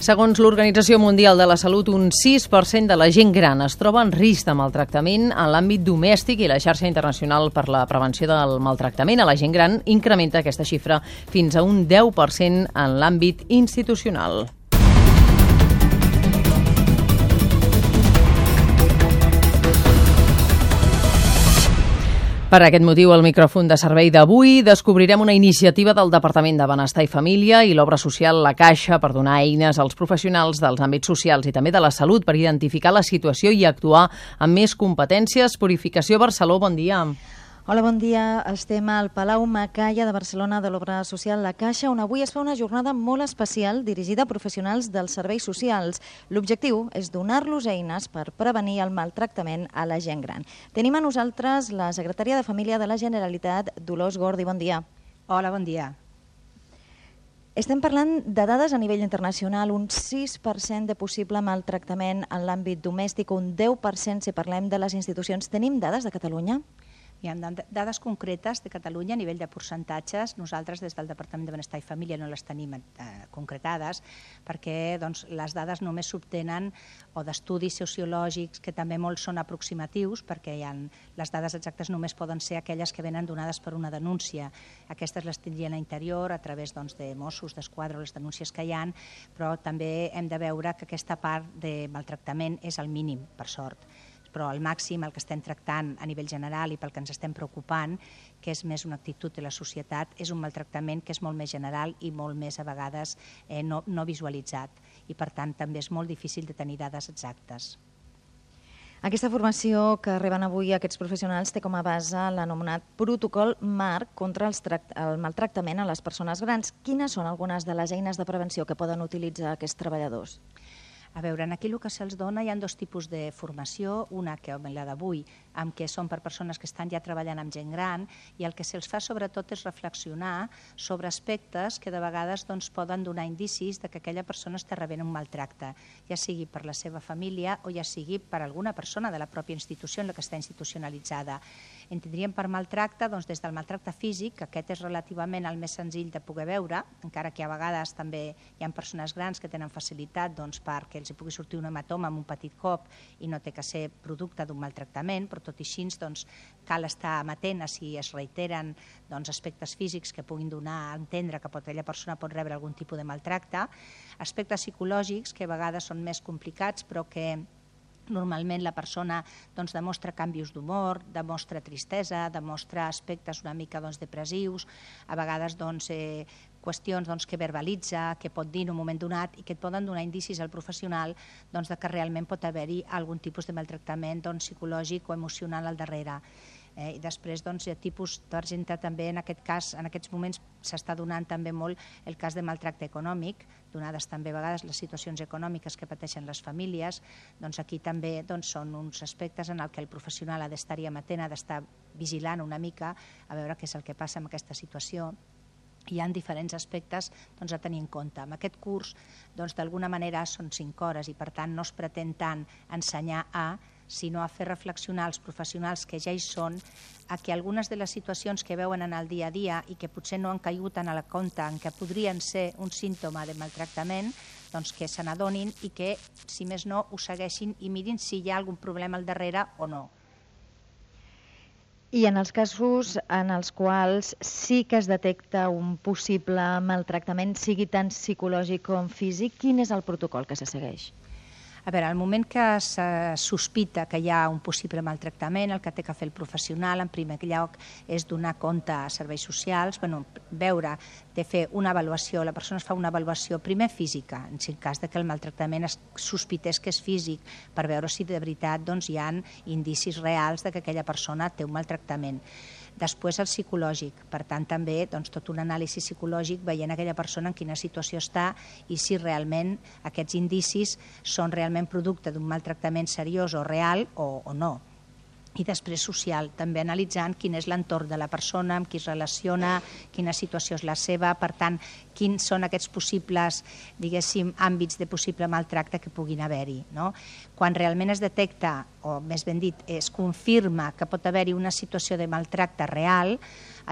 Segons l'Organització Mundial de la Salut, un 6% de la gent gran es troba en risc de maltractament en l'àmbit domèstic i la xarxa internacional per la prevenció del maltractament a la gent gran incrementa aquesta xifra fins a un 10% en l'àmbit institucional. Per aquest motiu, al micròfon de servei d'avui descobrirem una iniciativa del Departament de Benestar i Família i l'obra social La Caixa per donar eines als professionals dels àmbits socials i també de la salut per identificar la situació i actuar amb més competències. Purificació Barceló, bon dia. Hola, bon dia. Estem al Palau Macaya de Barcelona de l'Obra Social La Caixa, on avui es fa una jornada molt especial dirigida a professionals dels serveis socials. L'objectiu és donar-los eines per prevenir el maltractament a la gent gran. Tenim a nosaltres la secretària de Família de la Generalitat, Dolors Gordi. Bon dia. Hola, bon dia. Estem parlant de dades a nivell internacional, un 6% de possible maltractament en l'àmbit domèstic, un 10% si parlem de les institucions. Tenim dades de Catalunya? Hi ha dades concretes de Catalunya a nivell de percentatges. Nosaltres des del Departament de Benestar i Família no les tenim eh, concretades perquè doncs, les dades només s'obtenen o d'estudis sociològics que també molts són aproximatius perquè hi ha, les dades exactes només poden ser aquelles que venen donades per una denúncia. Aquestes les tindrien a interior a través doncs, de Mossos d'Esquadra les denúncies que hi han, però també hem de veure que aquesta part de maltractament és el mínim, per sort però al màxim el que estem tractant a nivell general i pel que ens estem preocupant, que és més una actitud de la societat, és un maltractament que és molt més general i molt més a vegades eh, no, no visualitzat i per tant també és molt difícil de tenir dades exactes. Aquesta formació que reben avui aquests professionals té com a base l'anomenat protocol MARC contra el maltractament a les persones grans. Quines són algunes de les eines de prevenció que poden utilitzar aquests treballadors? A veure, en aquí el que se'ls dona hi ha dos tipus de formació, una que la d'avui, amb què són per persones que estan ja treballant amb gent gran, i el que se'ls fa sobretot és reflexionar sobre aspectes que de vegades doncs, poden donar indicis de que aquella persona està rebent un maltracte, ja sigui per la seva família o ja sigui per alguna persona de la pròpia institució en la que està institucionalitzada. Entendríem per maltracte doncs, des del maltracte físic, que aquest és relativament el més senzill de poder veure, encara que a vegades també hi ha persones grans que tenen facilitat doncs, perquè els hi pugui sortir un hematoma amb un petit cop i no té que ser producte d'un maltractament, però tot i així doncs, cal estar amatent a si es reiteren doncs, aspectes físics que puguin donar a entendre que pot, aquella persona pot rebre algun tipus de maltracte, aspectes psicològics que a vegades són més complicats però que Normalment la persona doncs, demostra canvis d'humor, demostra tristesa, demostra aspectes una mica doncs, depressius, a vegades doncs, eh, qüestions doncs, que verbalitza, que pot dir en un moment donat i que et poden donar indicis al professional doncs, de que realment pot haver-hi algun tipus de maltractament doncs, psicològic o emocional al darrere. Eh, I després doncs, hi ha tipus, exemple, també en aquest cas, en aquests moments s'està donant també molt el cas de maltracte econòmic, donades també a vegades les situacions econòmiques que pateixen les famílies, doncs aquí també doncs, són uns aspectes en el que el professional ha d'estar-hi amatent, ha d'estar vigilant una mica a veure què és el que passa amb aquesta situació hi ha diferents aspectes doncs, a tenir en compte. Amb aquest curs, doncs, d'alguna manera, són cinc hores i, per tant, no es pretén tant ensenyar a, sinó a fer reflexionar els professionals que ja hi són a que algunes de les situacions que veuen en el dia a dia i que potser no han caigut en la compte en què podrien ser un símptoma de maltractament, doncs que se n'adonin i que, si més no, ho segueixin i mirin si hi ha algun problema al darrere o no. I en els casos en els quals sí que es detecta un possible maltractament, sigui tant psicològic com físic, quin és el protocol que se segueix? A veure, al moment que se sospita que hi ha un possible maltractament, el que té que fer el professional, en primer lloc, és donar compte a serveis socials, bueno, veure, de fer una avaluació, la persona es fa una avaluació primer física, en el cas de que el maltractament es sospités que és físic, per veure si de veritat doncs, hi ha indicis reals de que aquella persona té un maltractament. Després el psicològic, per tant també doncs, tot un anàlisi psicològic veient aquella persona en quina situació està i si realment aquests indicis són realment producte d'un maltractament seriós o real o, o no. I després social, també analitzant quin és l'entorn de la persona, amb qui es relaciona, quina situació és la seva, per tant, quins són aquests possibles, diguéssim, àmbits de possible maltracte que puguin haver-hi. No? Quan realment es detecta, o més ben dit, es confirma que pot haver-hi una situació de maltracte real,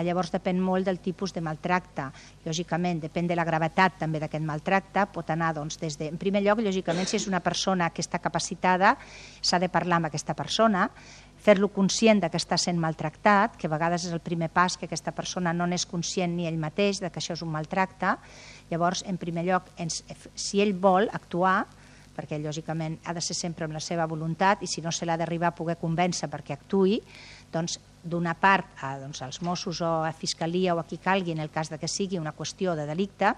llavors depèn molt del tipus de maltracte. Lògicament, depèn de la gravetat també d'aquest maltracte, pot anar doncs, des de... En primer lloc, lògicament, si és una persona que està capacitada, s'ha de parlar amb aquesta persona, fer-lo conscient de que està sent maltractat, que a vegades és el primer pas que aquesta persona no n'és conscient ni ell mateix de que això és un maltracte. Llavors, en primer lloc, ens, si ell vol actuar, perquè lògicament ha de ser sempre amb la seva voluntat i si no se l'ha d'arribar a poder convèncer perquè actui, doncs d'una part a, doncs, als Mossos o a Fiscalia o a qui calgui en el cas de que sigui una qüestió de delicte,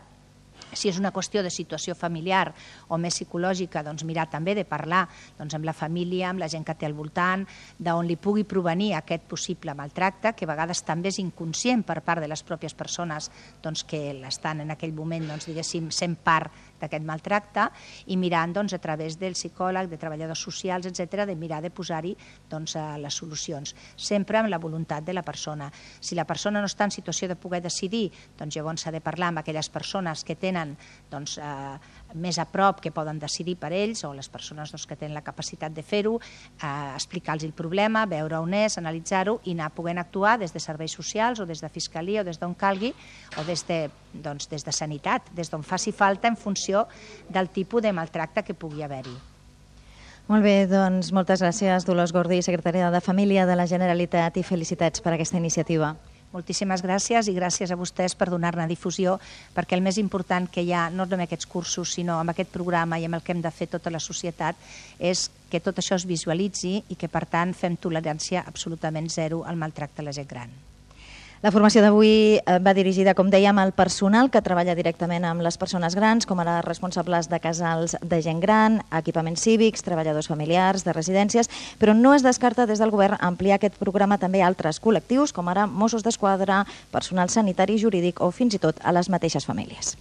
si és una qüestió de situació familiar o més psicològica, doncs mirar també de parlar doncs, amb la família, amb la gent que té al voltant, d'on li pugui provenir aquest possible maltracte, que a vegades també és inconscient per part de les pròpies persones doncs, que l'estan en aquell moment, doncs, diguéssim, sent part d'aquest maltracte i mirant doncs, a través del psicòleg, de treballadors socials, etc, de mirar de posar-hi doncs, les solucions, sempre amb la voluntat de la persona. Si la persona no està en situació de poder decidir, doncs llavors s'ha de parlar amb aquelles persones que tenen tenen doncs, eh, més a prop que poden decidir per ells o les persones doncs, que tenen la capacitat de fer-ho, eh, explicar-los el problema, veure on és, analitzar-ho i anar podent actuar des de serveis socials o des de fiscalia o des d'on calgui o des de, doncs, des de sanitat, des d'on faci falta en funció del tipus de maltracte que pugui haver-hi. Molt bé, doncs moltes gràcies, Dolors Gordí, secretària de Família de la Generalitat i felicitats per aquesta iniciativa. Moltíssimes gràcies i gràcies a vostès per donar-ne difusió, perquè el més important que hi ha, no només aquests cursos, sinó amb aquest programa i amb el que hem de fer tota la societat, és que tot això es visualitzi i que, per tant, fem tolerància absolutament zero al maltracte a la gent gran. La formació d'avui eh, va dirigida, com dèiem, al personal que treballa directament amb les persones grans, com ara responsables de casals de gent gran, equipaments cívics, treballadors familiars, de residències, però no es descarta des del govern ampliar aquest programa també a altres col·lectius, com ara Mossos d'Esquadra, personal sanitari i jurídic o fins i tot a les mateixes famílies.